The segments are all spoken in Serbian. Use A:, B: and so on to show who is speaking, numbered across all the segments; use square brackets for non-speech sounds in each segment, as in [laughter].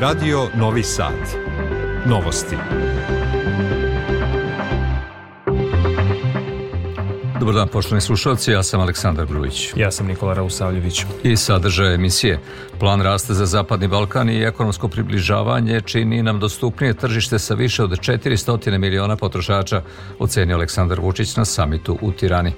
A: Radio Novi Sad. Novosti.
B: Dobar dan, poštovani slušalci, ja sam Aleksandar Grujić.
C: Ja sam Nikola Rausavljević.
B: I sadržaj emisije. Plan rasta za Zapadni Balkan i ekonomsko približavanje čini nam dostupnije tržište sa više od 400 miliona potrošača, ocenio Aleksandar Vučić na samitu u Tirani.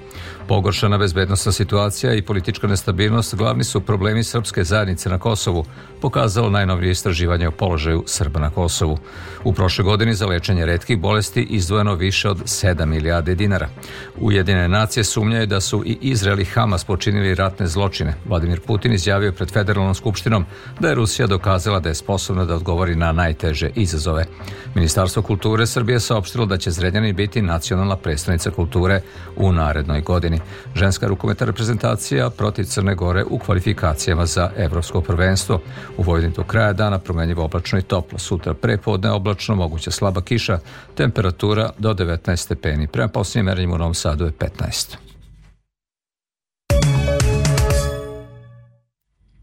B: Pogoršana bezbednostna situacija i politička nestabilnost glavni su problemi srpske zajednice na Kosovu, pokazalo najnovije istraživanje o položaju Srba na Kosovu. U prošle godini za lečenje redkih bolesti izdvojeno više od 7 milijarde dinara. Ujedine nacije sumnjaju da su i Izrael i Hamas počinili ratne zločine. Vladimir Putin izjavio pred federalnom skupštinom da je Rusija dokazala da je sposobna da odgovori na najteže izazove. Ministarstvo kulture Srbije saopštilo da će Zrenjanin biti nacionalna predstavnica kulture u narednoj godini. Ženska rukometna reprezentacija protiv Crne Gore u kvalifikacijama za evropsko prvenstvo. U Vojvodini do kraja dana promenjivo oblačno i toplo. Sutra prepodne oblačno, moguća slaba kiša, temperatura do 19 stepeni. Prema posljednjim merenjima u Novom Sadu je 15.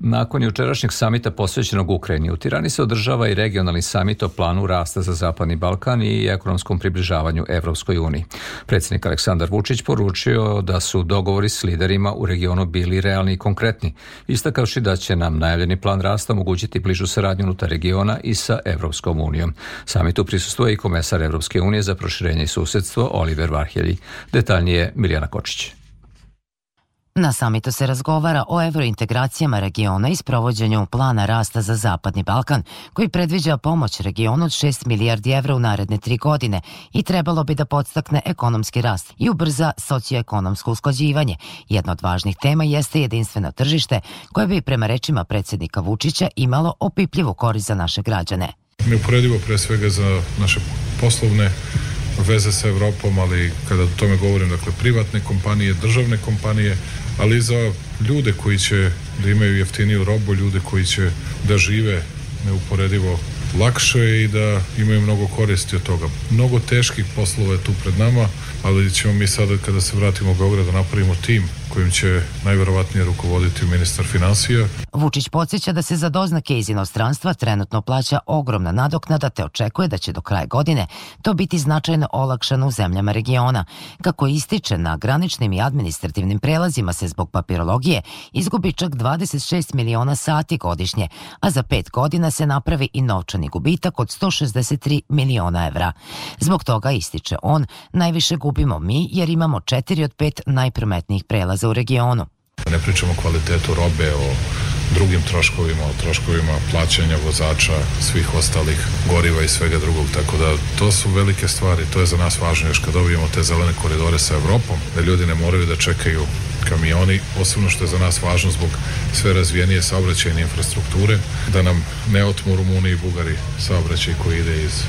B: Nakon jučerašnjeg samita posvećenog Ukrajini, u Tirani se održava i regionalni samit o planu rasta za Zapadni Balkan i ekonomskom približavanju Evropskoj uniji. Predsednik Aleksandar Vučić poručio da su dogovori s liderima u regionu bili realni i konkretni, istakavši da će nam najavljeni plan rasta omogućiti bližu saradnju unutar regiona i sa Evropskom unijom. Samitu prisustuje i komesar Evropske unije za proširenje i susedstvo Oliver Varhelji. Detaljnije Milijana Kočić.
D: Na samitu se razgovara o evrointegracijama regiona i sprovođenju plana rasta za Zapadni Balkan, koji predviđa pomoć regionu od 6 milijardi evra u naredne tri godine i trebalo bi da podstakne ekonomski rast i ubrza socioekonomsko usklađivanje. Jedna od važnih tema jeste jedinstveno tržište, koje bi prema rečima predsednika Vučića imalo opipljivu korist za naše građane.
E: Neuporedivo pre svega za naše poslovne veze sa Evropom, ali kada o tome govorim, dakle, privatne kompanije, državne kompanije, ali za ljude koji će da imaju jeftiniju robu, ljude koji će da žive neuporedivo lakše i da imaju mnogo koristi od toga. Mnogo teških poslova je tu pred nama, ali ćemo mi sada kada se vratimo u Beograd da napravimo tim kojim će najverovatnije rukovoditi ministar financija.
D: Vučić podsjeća da se za doznake iz inostranstva trenutno plaća ogromna nadoknada te očekuje da će do kraja godine to biti značajno olakšano u zemljama regiona. Kako ističe, na graničnim i administrativnim prelazima se zbog papirologije izgubi čak 26 miliona sati godišnje, a za pet godina se napravi i novčani gubitak od 163 miliona evra. Zbog toga, ističe on, najviše gubimo mi jer imamo četiri od pet najprometnijih prelaza u regionu.
E: Ne pričamo o kvalitetu robe, o drugim troškovima, o troškovima plaćanja vozača, svih ostalih goriva i svega drugog, tako da to su velike stvari, to je za nas važno još kad dobijemo te zelene koridore sa Evropom, da ljudi ne moraju da čekaju kamioni, posebno što je za nas važno zbog sve razvijenije saobraćajne infrastrukture, da nam ne otmu Rumuni i Bugari saobraćaj koji ide iz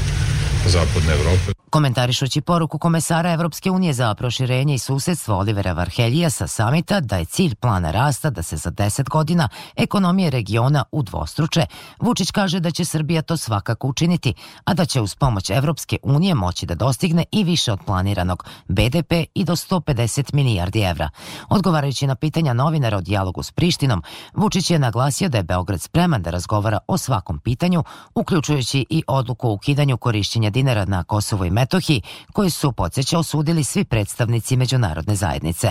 E: zapadne Evrope.
D: Komentarišući poruku komesara Evropske unije za proširenje i susedstvo Olivera Varheljija sa samita da je cilj plana rasta da se za 10 godina ekonomije regiona udvostruče, Vučić kaže da će Srbija to svakako učiniti, a da će uz pomoć Evropske unije moći da dostigne i više od planiranog BDP i do 150 milijardi evra. Odgovarajući na pitanja novinara o dijalogu s Prištinom, Vučić je naglasio da je Beograd spreman da razgovara o svakom pitanju, uključujući i odluku o ukidanju korišćenja dinara na Kosovo i Metohiji, koji su, podsjeća, osudili svi predstavnici međunarodne zajednice.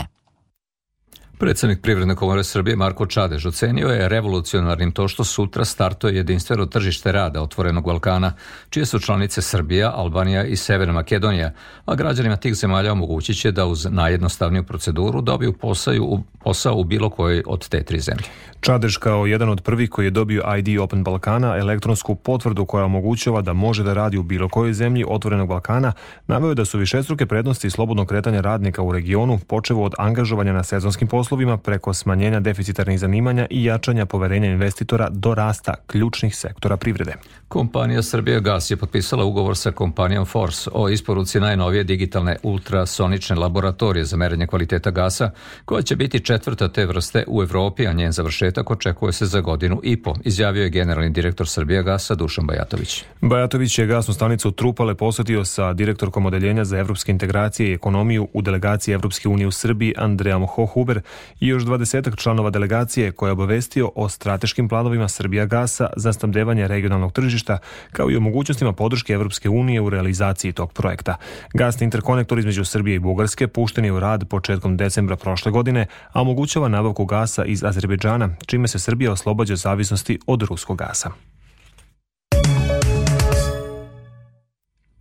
B: Predsednik Privredne komore Srbije Marko Čadež ocenio je revolucionarnim to što sutra startuje jedinstveno tržište rada otvorenog Balkana, čije su članice Srbija, Albanija i Severna Makedonija, a građanima tih zemalja omogućit će da uz najjednostavniju proceduru dobiju posao, posao u bilo kojoj od te tri zemlje.
C: Čadež kao jedan od prvih koji je dobio ID Open Balkana, elektronsku potvrdu koja omogućava da može da radi u bilo kojoj zemlji otvorenog Balkana, naveo da su višestruke prednosti slobodnog kretanja radnika u regionu, počevo od angažovanja na sezonskim poslovima preko smanjenja deficitarnih zanimanja i jačanja poverenja investitora do rasta ključnih sektora privrede.
B: Kompanija Srbija Gas je potpisala ugovor sa kompanijom Force o isporuci najnovije digitalne ultrasonične laboratorije za merenje kvaliteta gasa, koja će biti četvrta te vrste u Evropi, a njen završetak očekuje se za godinu i po, izjavio je generalni direktor Srbija Gasa Dušan Bajatović.
C: Bajatović je gasnu stanicu Trupale posetio sa direktorkom odeljenja za evropske integracije i ekonomiju u delegaciji Evropske unije u Srbiji Andreja Hohuber i još dvadesetak članova delegacije koja je obavestio o strateškim planovima Srbija Gasa za snabdevanje regionalnog tržišta kao i o mogućnostima podrške Evropske unije u realizaciji tog projekta. Gasni interkonektor između Srbije i Bugarske pušten je u rad početkom decembra prošle godine, a omogućava nabavku gasa iz Azerbejdžana, čime se Srbija oslobađa zavisnosti od ruskog gasa.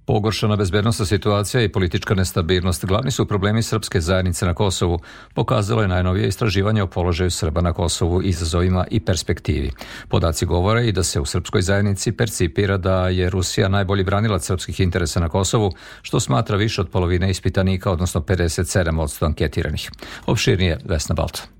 B: Pogoršana bezbednostna situacija i politička nestabilnost glavni su problemi srpske zajednice na Kosovu, pokazalo je najnovije istraživanje o položaju Srba na Kosovu, izazovima i perspektivi. Podaci govore i da se u srpskoj zajednici percipira da je Rusija najbolji branilac srpskih interesa na Kosovu, što smatra više od polovine ispitanika, odnosno 57 od anketiranih. Opširnije Vesna Balta.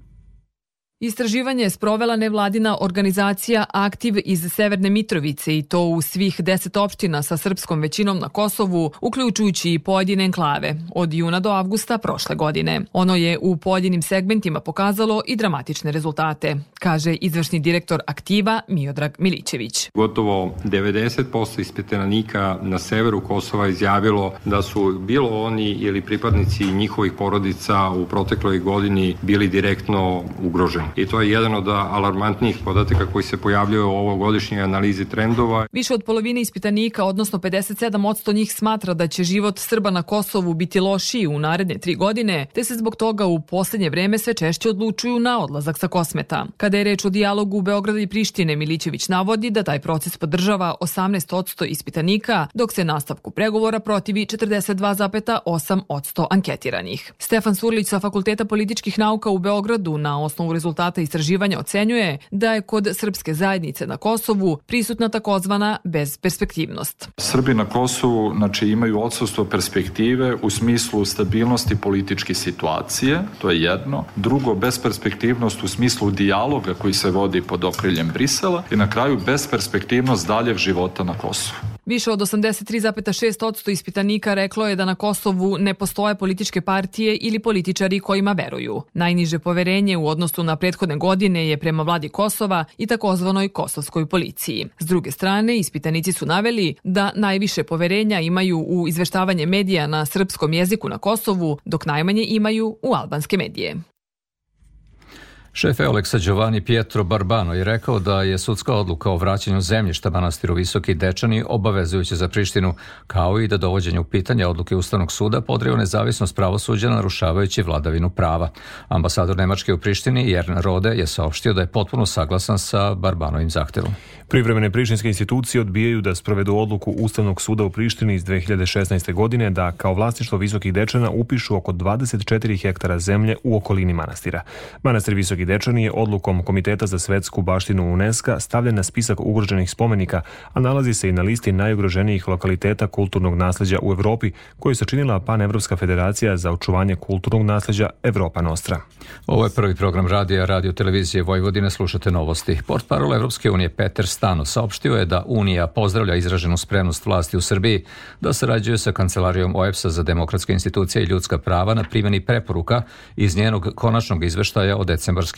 F: Istraživanje je sprovela nevladina organizacija Aktiv iz Severne Mitrovice i to u svih deset opština sa srpskom većinom na Kosovu, uključujući i pojedine enklave, od juna do avgusta prošle godine. Ono je u pojedinim segmentima pokazalo i dramatične rezultate, kaže izvršni direktor Aktiva Miodrag Milićević.
G: Gotovo 90% ispitanika na severu Kosova izjavilo da su bilo oni ili pripadnici njihovih porodica u protekloj godini bili direktno ugroženi i to je jedan od alarmantnijih podataka koji se pojavljaju u ovogodišnjoj analizi trendova.
F: Više od polovine ispitanika, odnosno 57% njih smatra da će život Srba na Kosovu biti lošiji u naredne tri godine, te se zbog toga u poslednje vreme sve češće odlučuju na odlazak sa kosmeta. Kada je reč o dijalogu Beograda i Prištine, Milićević navodi da taj proces podržava 18% ispitanika, dok se nastavku pregovora protivi 42,8% anketiranih. Stefan Surlić sa Fakulteta političkih nauka u Beogradu na osnovu rezultata rezultata istraživanja ocenjuje da je kod srpske zajednice na Kosovu prisutna takozvana bezperspektivnost.
H: Srbi na Kosovu znači, imaju odsustvo perspektive u smislu stabilnosti političke situacije, to je jedno. Drugo, besperspektivnost u smislu dijaloga koji se vodi pod okriljem Brisela i na kraju besperspektivnost daljeg života na Kosovu.
F: Više od 83,6% ispitanika reklo je da na Kosovu ne postoje političke partije ili političari kojima veruju. Najniže poverenje u odnosu na prethodne godine je prema vladi Kosova i takozvanoj kosovskoj policiji. S druge strane, ispitanici su naveli da najviše poverenja imaju u izveštavanje medija na srpskom jeziku na Kosovu, dok najmanje imaju u albanske medije.
B: Šef Eoleksa Giovanni Pietro Barbano je rekao da je sudska odluka o vraćanju zemljišta manastiru Visoki Dečani obavezujuće za Prištinu, kao i da dovođenje u pitanje odluke Ustavnog suda podrio nezavisnost pravosuđa narušavajući vladavinu prava. Ambasador Nemačke u Prištini Jern Rode je saopštio da je potpuno saglasan sa Barbanovim zahtevom.
C: Privremene prištinske institucije odbijaju da sprovedu odluku Ustavnog suda u Prištini iz 2016. godine da kao vlasništvo Visokih Dečana upišu oko 24 hektara zemlje u okolini manastira. Manastir Visoki Dečani je odlukom Komiteta za svetsku baštinu UNESCO stavljen na spisak ugroženih spomenika, a nalazi se i na listi najugroženijih lokaliteta kulturnog nasleđa u Evropi, koju je sačinila Panevropska federacija za očuvanje kulturnog nasleđa Evropa Nostra.
B: Ovo je prvi program radija Radio Televizije Vojvodine. Slušate novosti. Port parol Evropske unije Peter Stano saopštio je da Unija pozdravlja izraženu spremnost vlasti u Srbiji da sarađuje sa Kancelarijom OEPS-a za demokratske institucije i ljudska prava na primjeni preporuka iz njenog konačnog izveštaja o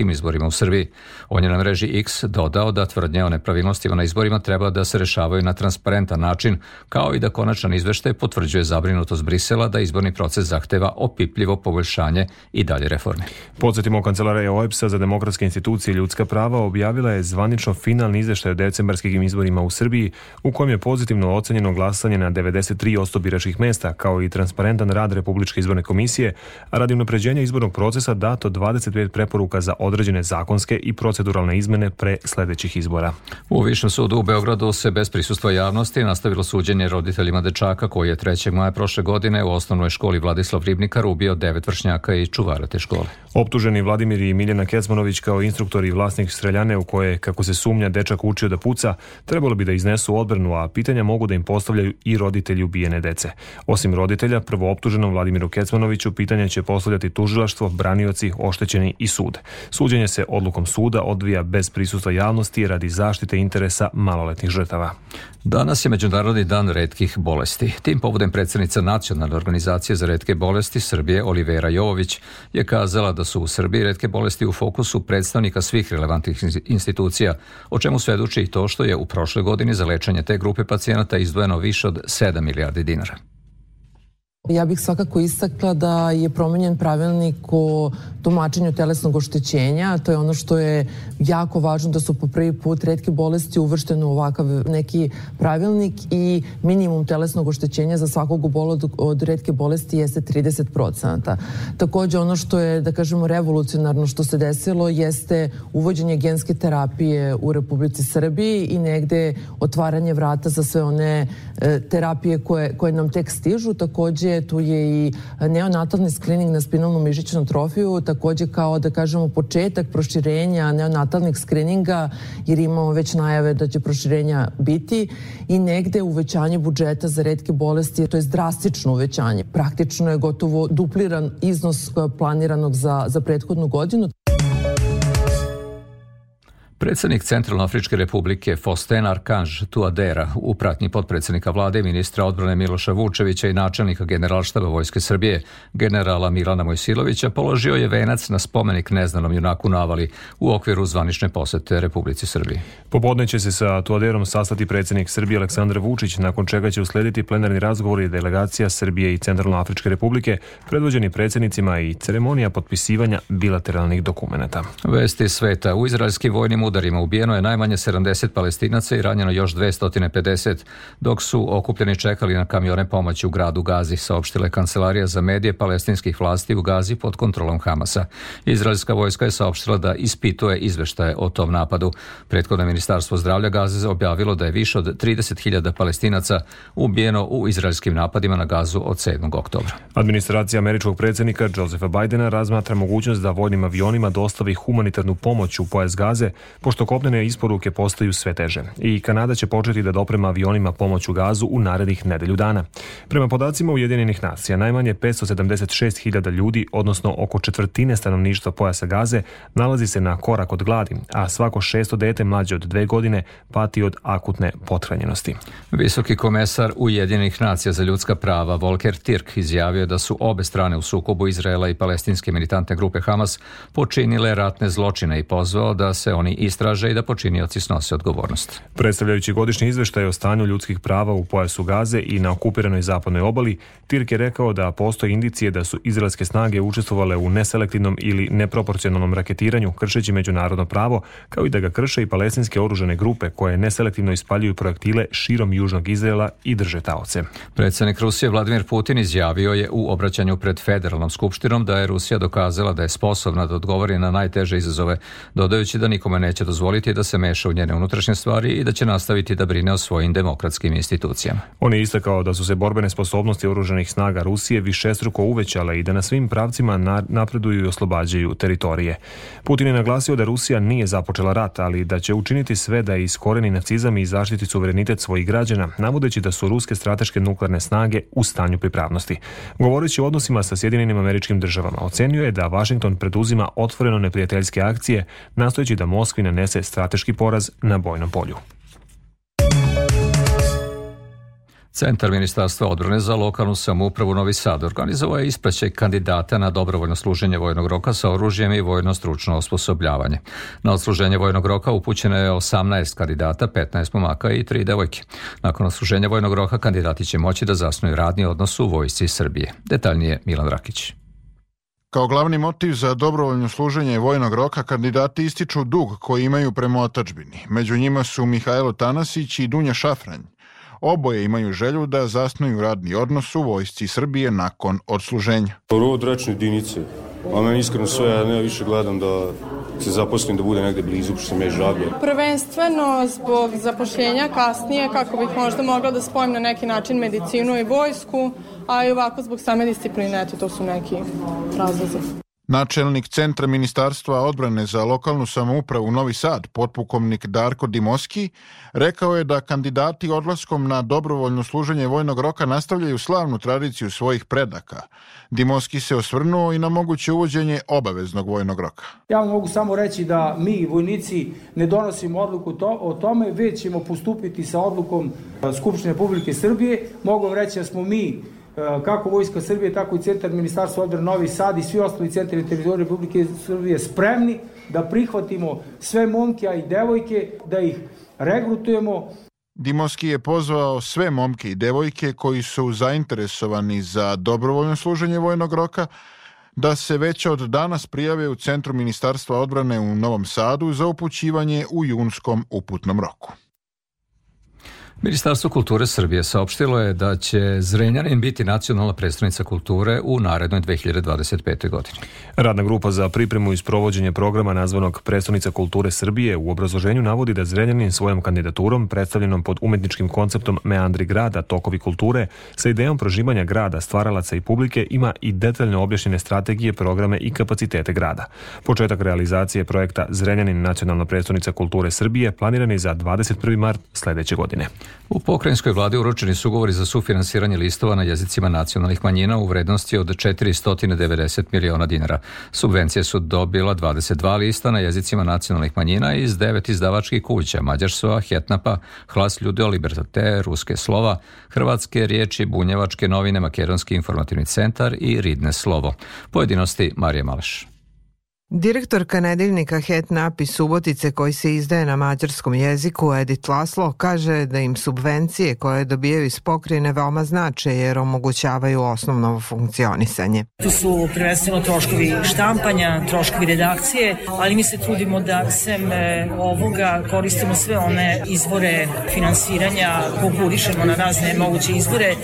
B: decembarskim izborima u Srbiji. On je na mreži X dodao da tvrdnje o nepravilnostima na izborima treba da se rešavaju na transparentan način, kao i da konačan izveštaj potvrđuje zabrinutost Brisela da izborni proces zahteva opipljivo poboljšanje i dalje reforme.
C: Podsjetimo, Kancelarija OEPS-a za demokratske institucije i ljudska prava objavila je zvanično finalni izveštaj o decembarskim izborima u Srbiji, u kojem je pozitivno ocenjeno glasanje na 93% biračkih mesta, kao i transparentan rad Republičke izborne komisije, a radi unapređenja izbornog procesa dato 25 preporuka za određene zakonske i proceduralne izmene pre sledećih izbora.
B: U Višnom sudu u Beogradu se bez prisustva javnosti nastavilo suđenje roditeljima dečaka koji je 3. maja prošle godine u osnovnoj školi Vladislav Ribnikar ubio devet vršnjaka i čuvara te škole.
C: Optuženi Vladimir i Miljana Kecmanović kao instruktor i vlasnik streljane u koje, kako se sumnja, dečak učio da puca, trebalo bi da iznesu odbranu, a pitanja mogu da im postavljaju i roditelji ubijene dece. Osim roditelja, prvo optuženom Vladimiru Kecmanoviću pitanja će postavljati tužilaštvo, branioci, oštećeni i sud. Suđenje se odlukom suda odvija bez prisustva javnosti radi zaštite interesa maloletnih žrtava.
B: Danas je Međunarodni dan redkih bolesti. Tim povodem predsednica Nacionalne organizacije za redke bolesti Srbije Olivera Jovović je kazala da su u Srbiji redke bolesti u fokusu predstavnika svih relevantnih institucija, o čemu svedoči i to što je u prošle godini za lečenje te grupe pacijenata izdvojeno više od 7 milijardi dinara.
I: Ja bih svakako istakla da je promenjen pravilnik o tumačenju telesnog oštećenja. To je ono što je jako važno da su po prvi put redke bolesti uvrštene u ovakav neki pravilnik i minimum telesnog oštećenja za svakog obola od, redke bolesti jeste 30%. Takođe ono što je, da kažemo, revolucionarno što se desilo jeste uvođenje genske terapije u Republici Srbiji i negde otvaranje vrata za sve one terapije koje, koje nam tek stižu. Takođe tu je i neonatalni screening na spinalnu mišićnu trofiju, takođe kao da kažemo početak proširenja neonatalnih screeninga, jer imamo već najave da će proširenja biti i negde uvećanje budžeta za redke bolesti, to je drastično uvećanje. Praktično je gotovo dupliran iznos planiranog za, za prethodnu godinu.
B: Predsednik Centralnoafričke republike Fosten Arkanž Tuadera u pratnji potpredsednika vlade i ministra odbrane Miloša Vučevića i načelnika generalštaba Vojske Srbije generala Milana Mojsilovića položio je venac na spomenik neznanom junaku Navali u okviru zvanične posete Republici Srbiji.
C: Popodne će se sa Tuaderom sastati predsednik Srbije Aleksandar Vučić, nakon čega će uslediti plenarni razgovor i delegacija Srbije i Centralnoafričke republike, predvođeni predsednicima i ceremonija potpisivanja bilateralnih dokumenta.
B: Vesti sveta u izraelskim vojnim udarima ubijeno je najmanje 70 palestinaca i ranjeno još 250, dok su okupljeni čekali na kamione pomoći u gradu Gazi, saopštile Kancelarija za medije palestinskih vlasti u Gazi pod kontrolom Hamasa. Izraelska vojska je saopštila da ispituje izveštaje o tom napadu. Prethodno ministarstvo zdravlja Gaze objavilo da je više od 30.000 palestinaca ubijeno u izraelskim napadima na Gazu od 7. oktobra.
C: Administracija američkog predsednika Josefa Bidena razmatra mogućnost da vojnim avionima dostavi humanitarnu pomoć u pojas Gaze, pošto kopnene isporuke postaju sve teže. I Kanada će početi da doprema avionima pomoć u gazu u narednih nedelju dana. Prema podacima Ujedinjenih nacija, najmanje 576.000 ljudi, odnosno oko četvrtine stanovništva pojasa gaze, nalazi se na korak od gladi, a svako šesto dete mlađe od dve godine pati od akutne pothranjenosti.
B: Visoki komesar Ujedinjenih nacija za ljudska prava Volker Tirk izjavio da su obe strane u sukobu Izraela i palestinske militantne grupe Hamas počinile ratne zločine i pozvao da se oni istraže i da počinioci snose odgovornost.
C: Predstavljajući godišnji izveštaj o stanju ljudskih prava u pojasu Gaze i na okupiranoj zapadnoj obali, Tirk je rekao da postoje indicije da su izraelske snage učestvovale u neselektivnom ili neproporcionalnom raketiranju kršeći međunarodno pravo, kao i da ga krše i palestinske oružane grupe koje neselektivno ispaljuju projektile širom južnog Izraela i drže taoce.
B: Predsednik Rusije Vladimir Putin izjavio je u obraćanju pred federalnom skupštinom da je Rusija dokazala da je sposobna da odgovori na najteže izazove, dodajući da nikome neće dozvoliti da se meša u njene unutrašnje stvari i da će nastaviti da brine o svojim demokratskim institucijama.
C: On je istakao da su se borbene sposobnosti oružanih snaga Rusije višestruko uvećale i da na svim pravcima napreduju i oslobađaju teritorije. Putin je naglasio da Rusija nije započela rat, ali da će učiniti sve da iskoreni nacizam i zaštiti suverenitet svojih građana, navodeći da su ruske strateške nuklearne snage u stanju pripravnosti. Govoreći o odnosima sa Sjedinjenim američkim državama, ocenio je da Washington preduzima otvoreno neprijateljske akcije, nastojeći da Moskvi nanese strateški poraz na bojnom polju.
B: Centar Ministarstva odbrane za lokalnu samoupravu Novi Sad organizovao je ispraćaj kandidata na dobrovoljno služenje vojnog roka sa oružjem i vojno stručno osposobljavanje. Na odsluženje vojnog roka upućeno je 18 kandidata, 15 momaka i 3 devojke. Nakon odsluženja vojnog roka kandidati će moći da zasnuju radni odnos u vojsci Srbije. Detaljnije Milan Rakić.
J: Kao glavni motiv za dobrovoljno služenje vojnog roka kandidati ističu dug koji imaju prema otačbini. Među njima su Mihajlo Tanasić i Dunja Šafranj. Oboje imaju želju da zasnuju radni odnos u vojsci Srbije nakon odsluženja.
K: Rod rečne jedinice, a meni iskreno sve, ja ne više gledam da se zaposlim da bude negde blizu, što sam je žabio.
L: Prvenstveno zbog zapošljenja kasnije, kako bih možda mogla da spojim na neki način medicinu i vojsku, a i ovako zbog same discipline, eto, to su neki razlozi.
J: Načelnik Centra Ministarstva odbrane za lokalnu samoupravu Novi Sad, potpukovnik Darko Dimoski, rekao je da kandidati odlaskom na dobrovoljno služenje vojnog roka nastavljaju slavnu tradiciju svojih predaka. Dimoski se osvrnuo i na moguće uvođenje obaveznog vojnog roka.
M: Ja mogu samo reći da mi, vojnici, ne donosimo odluku to, o tome, već ćemo postupiti sa odlukom Skupštine Republike Srbije. Mogu reći da smo mi E, kako Vojska Srbije, tako i Centar Ministarstva odbrane Novi Sad i svi ostali centri teritorije Republike Srbije spremni da prihvatimo sve momke, a i devojke, da ih regrutujemo.
J: Dimoski je pozvao sve momke i devojke koji su zainteresovani za dobrovoljno služenje vojnog roka da se već od danas prijave u Centru Ministarstva odbrane u Novom Sadu za upućivanje u junskom uputnom roku.
B: Ministarstvo kulture Srbije saopštilo je da će Zrenjanin biti nacionalna predstavnica kulture u narednoj 2025. godini.
C: Radna grupa za pripremu i sprovođenje programa nazvanog Predstavnica kulture Srbije u obrazloženju navodi da Zrenjanin svojom kandidaturom predstavljenom pod umetničkim konceptom Meandri grada, tokovi kulture, sa idejom proživanja grada, stvaralaca i publike ima i detaljno objašnjene strategije, programe i kapacitete grada. Početak realizacije projekta Zrenjanin nacionalna predstavnica kulture Srbije planiran je za 21. mart sledeće godine.
B: U pokrajinskoj vladi uručeni su ugovori za sufinansiranje listova na jezicima nacionalnih manjina u vrednosti od 490 miliona dinara. Subvencije su dobila 22 lista na jezicima nacionalnih manjina iz devet izdavačkih kuća Mađarsova, Hetnapa, Hlas Ljudeo, Libertate, Ruske slova, Hrvatske riječi, Bunjevačke novine, Makedonski informativni centar i Ridne slovo. Pojedinosti Marija Malaš.
N: Direktorka nedeljnika Het Napi Subotice koji se izdaje na mađarskom jeziku Edit Laslo kaže da im subvencije koje dobijaju iz pokrine veoma znače jer omogućavaju osnovno funkcionisanje.
O: Tu su prvenstveno troškovi štampanja, troškovi redakcije, ali mi se trudimo da sem e, ovoga koristimo sve one izvore finansiranja, konkurišemo na razne moguće izvore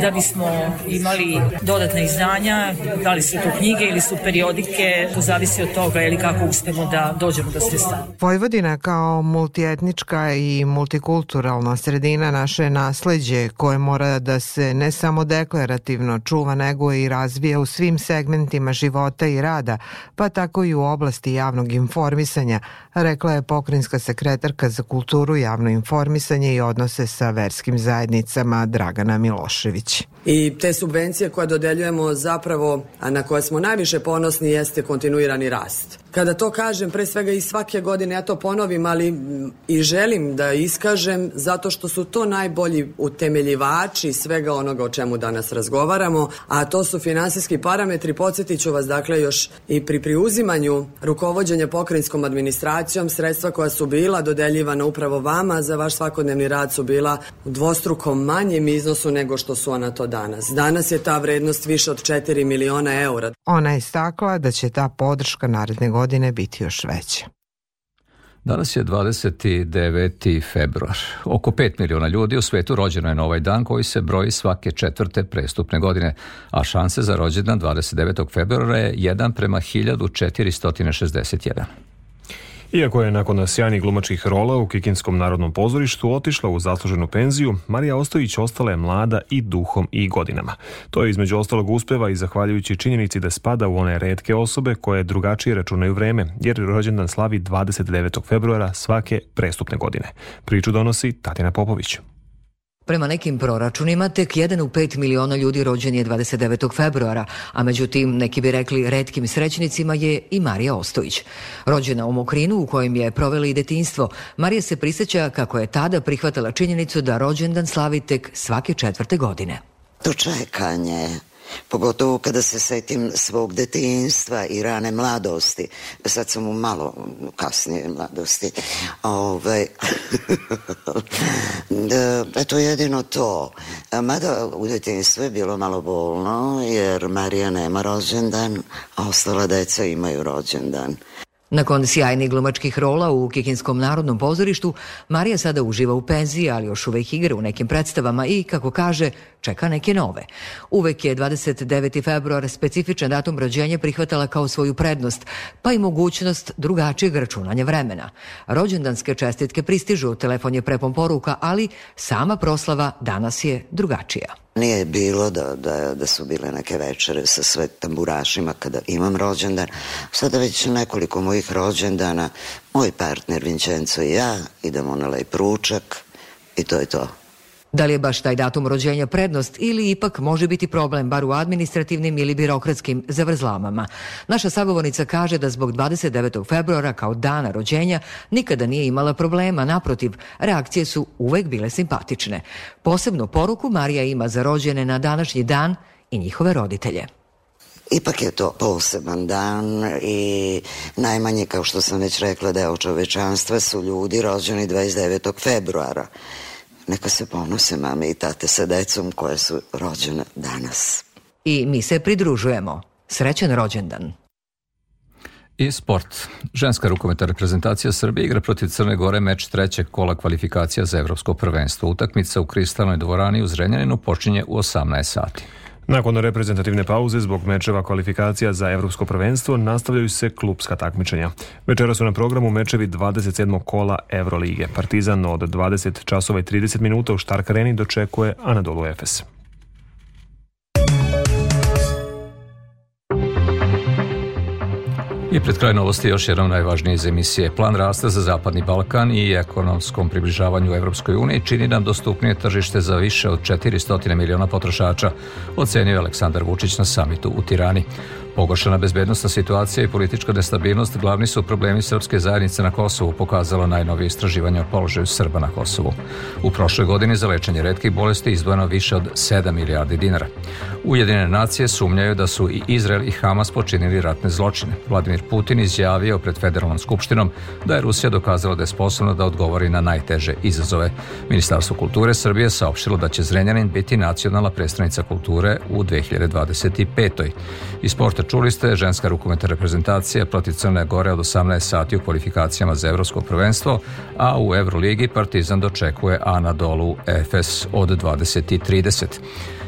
O: da bismo imali dodatne izdanja, da li su to knjige ili su periodike, to zavisi od toga ili kako uspemo da dođemo do sredstava.
N: Vojvodina kao multietnička i multikulturalna sredina naše nasleđe koje mora da se ne samo deklarativno čuva nego i razvija u svim segmentima života i rada, pa tako i u oblasti javnog informisanja, rekla je pokrinjska sekretarka za kulturu, javno informisanje i odnose sa verskim zajednicama Dragana Milošević.
P: I te subvencije koje dodeljujemo zapravo, a na koje smo najviše ponosni jeste kontinuirani rast. Kada to kažem, pre svega i svake godine ja to ponovim, ali i želim da iskažem zato što su to najbolji utemeljivači svega onoga o čemu danas razgovaramo, a to su finansijski parametri. Podsjetit ću vas dakle još i pri priuzimanju rukovodđenja pokrajinskom administracijom sredstva koja su bila dodeljivana upravo vama za vaš svakodnevni rad su bila u dvostrukom manjem iznosu nego što su ona to danas. Danas je ta vrednost više od 4 miliona eura.
N: Ona je istakla da će ta podrška naredne godine biti još veća.
B: Danas je 29. februar. Oko 5 miliona ljudi u svetu rođeno je na ovaj dan koji se broji svake četvrte prestupne godine, a šanse za rođendan 29. februara je 1 prema 1461.
C: Iako je nakon sjajnih glumačkih rola u Kikinskom narodnom pozorištu otišla u zasluženu penziju, Marija Ostojić ostala je mlada i duhom i godinama. To je između ostalog uspeva i zahvaljujući činjenici da spada u one redke osobe koje drugačije računaju vreme, jer rođendan slavi 29. februara svake prestupne godine. Priču donosi Tatjana Popović.
Q: Prema nekim proračunima, tek 1 u 5 miliona ljudi rođen je 29. februara, a međutim, neki bi rekli redkim srećnicima je i Marija Ostojić. Rođena u Mokrinu, u kojem je provela i detinstvo, Marija se prisjeća kako je tada prihvatala činjenicu da rođendan slavi tek svake četvrte godine.
R: To čekanje, pogotovo kada se setim svog detinjstva i rane mladosti. Sad sam u malo kasnije mladosti. Ove, [laughs] da, eto jedino to. Mada u detinjstvu je bilo malo bolno, jer Marija nema rođendan, a ostala deca imaju rođendan.
Q: Nakon sjajnih glumačkih rola u Kikinskom narodnom pozorištu, Marija sada uživa u penziji, ali još uvek igra u nekim predstavama i, kako kaže, čeka neke nove. Uvek je 29. februar specifičan datum rođenja prihvatala kao svoju prednost, pa i mogućnost drugačijeg računanja vremena. Rođendanske čestitke pristižu, telefon je prepon poruka, ali sama proslava danas je drugačija.
R: Nije bilo da, da, da su bile neke večere sa sve tamburašima kada imam rođendan. Sada već nekoliko mojih rođendana, moj partner Vincenzo i ja idemo na lej pručak i to je to.
Q: Da li je baš taj datum rođenja prednost ili ipak može biti problem bar u administrativnim ili birokratskim zavrzlamama? Naša sagovornica kaže da zbog 29. februara kao dana rođenja nikada nije imala problema, naprotiv, reakcije su uvek bile simpatične. Posebnu poruku Marija ima za rođene na današnji dan i njihove roditelje.
R: Ipak je to poseban dan i najmanje, kao što sam već rekla, deo čovečanstva su ljudi rođeni 29. februara. Neka se ponose mame i tate sa decom koje su rođene danas.
Q: I mi se pridružujemo. Srećan rođendan.
B: I sport. Ženska rukometna reprezentacija Srbije igra protiv Crne Gore meč trećeg kola kvalifikacija za evropsko prvenstvo. Utakmica u kristalnoj dvorani u Zrenjaninu počinje u 18 sati.
C: Nakon reprezentativne pauze zbog mečeva kvalifikacija za evropsko prvenstvo nastavljaju se klubska takmičenja. Večera su na programu mečevi 27. kola Evrolige. Partizan od 20 časova i 30 minuta u Štark Areni dočekuje Anadolu Efes.
B: I pred kraj novosti još jednom najvažnije iz emisije. Plan rasta za Zapadni Balkan i ekonomskom približavanju Evropskoj uniji čini nam dostupnije tržište za više od 400 miliona potrošača, ocenio Aleksandar Vučić na samitu u Tirani. Pogoršana bezbednostna situacija i politička nestabilnost glavni su problemi srpske zajednice na Kosovu, pokazalo najnovije istraživanje o položaju Srba na Kosovu. U prošloj godini za lečenje redkih bolesti izdvojeno više od 7 milijardi dinara. Ujedinjene nacije sumnjaju da su i Izrael i Hamas počinili ratne zločine. Vladimir Putin izjavio pred federalnom skupštinom da je Rusija dokazala da je sposobna da odgovori na najteže izazove. Ministarstvo kulture Srbije saopštilo da će Zrenjanin biti nacionalna predstavnica kulture u 2025. I sporta čuli ste ženska rukometna reprezentacija protiv Crne Gore od 18 sati u kvalifikacijama za evropsko prvenstvo, a u Euroligi Partizan dočekuje Anadolu Efes od 20.30.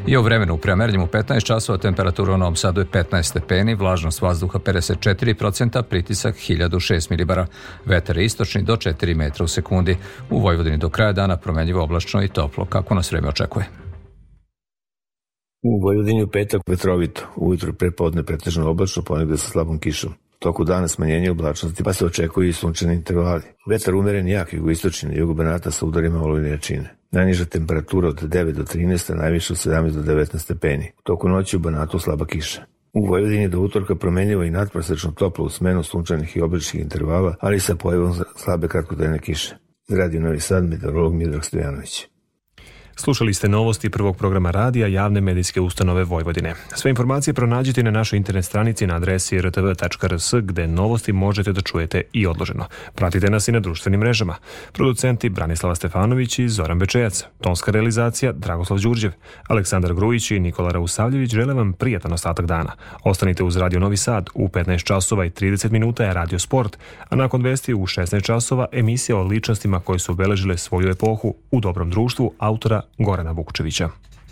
B: I o vremenu u premerljimu 15 časova temperatura u Novom Sadu je 15 stepeni, vlažnost vazduha 54%, pritisak 1006 milibara, vetar istočni do 4 metra u sekundi. U Vojvodini do kraja dana promenljivo oblačno i toplo. Kako nas vreme očekuje?
S: U Vojvodini u petak vetrovito, ujutro prepodne pretežno oblačno, ponegde sa slabom kišom. Toku dana smanjenje oblačnosti, pa se očekuju i sunčani intervali. Vetar umeren jak jugoistočni na jugu Banata sa udarima olujne jačine. Najniža temperatura od 9 do 13, a najviše od 17 do 19 stepeni. U toku noći u Banatu slaba kiša. U Vojvodini do utorka promenljivo i nadprosečno toplo u smenu sunčanih i obličnih intervala, ali sa pojavom slabe kratkodajne kiše. Zradio Novi Sad, meteorolog Midrag Stojanović.
C: Slušali ste novosti prvog programa radija javne medijske ustanove Vojvodine. Sve informacije pronađite na našoj internet stranici na adresi rtv.rs gde novosti možete da čujete i odloženo. Pratite nas i na društvenim mrežama. Producenti Branislava Stefanović i Zoran Bečejac. Tonska realizacija Dragoslav Đurđev. Aleksandar Grujić i Nikola Rausavljević žele vam prijatan ostatak dana. Ostanite uz Radio Novi Sad. U 15 časova i 30 minuta je Radio Sport, a nakon vesti u 16 časova emisija o ličnostima koje su obeležile svoju epohu u dobrom društvu autora Gorana Vukčevića.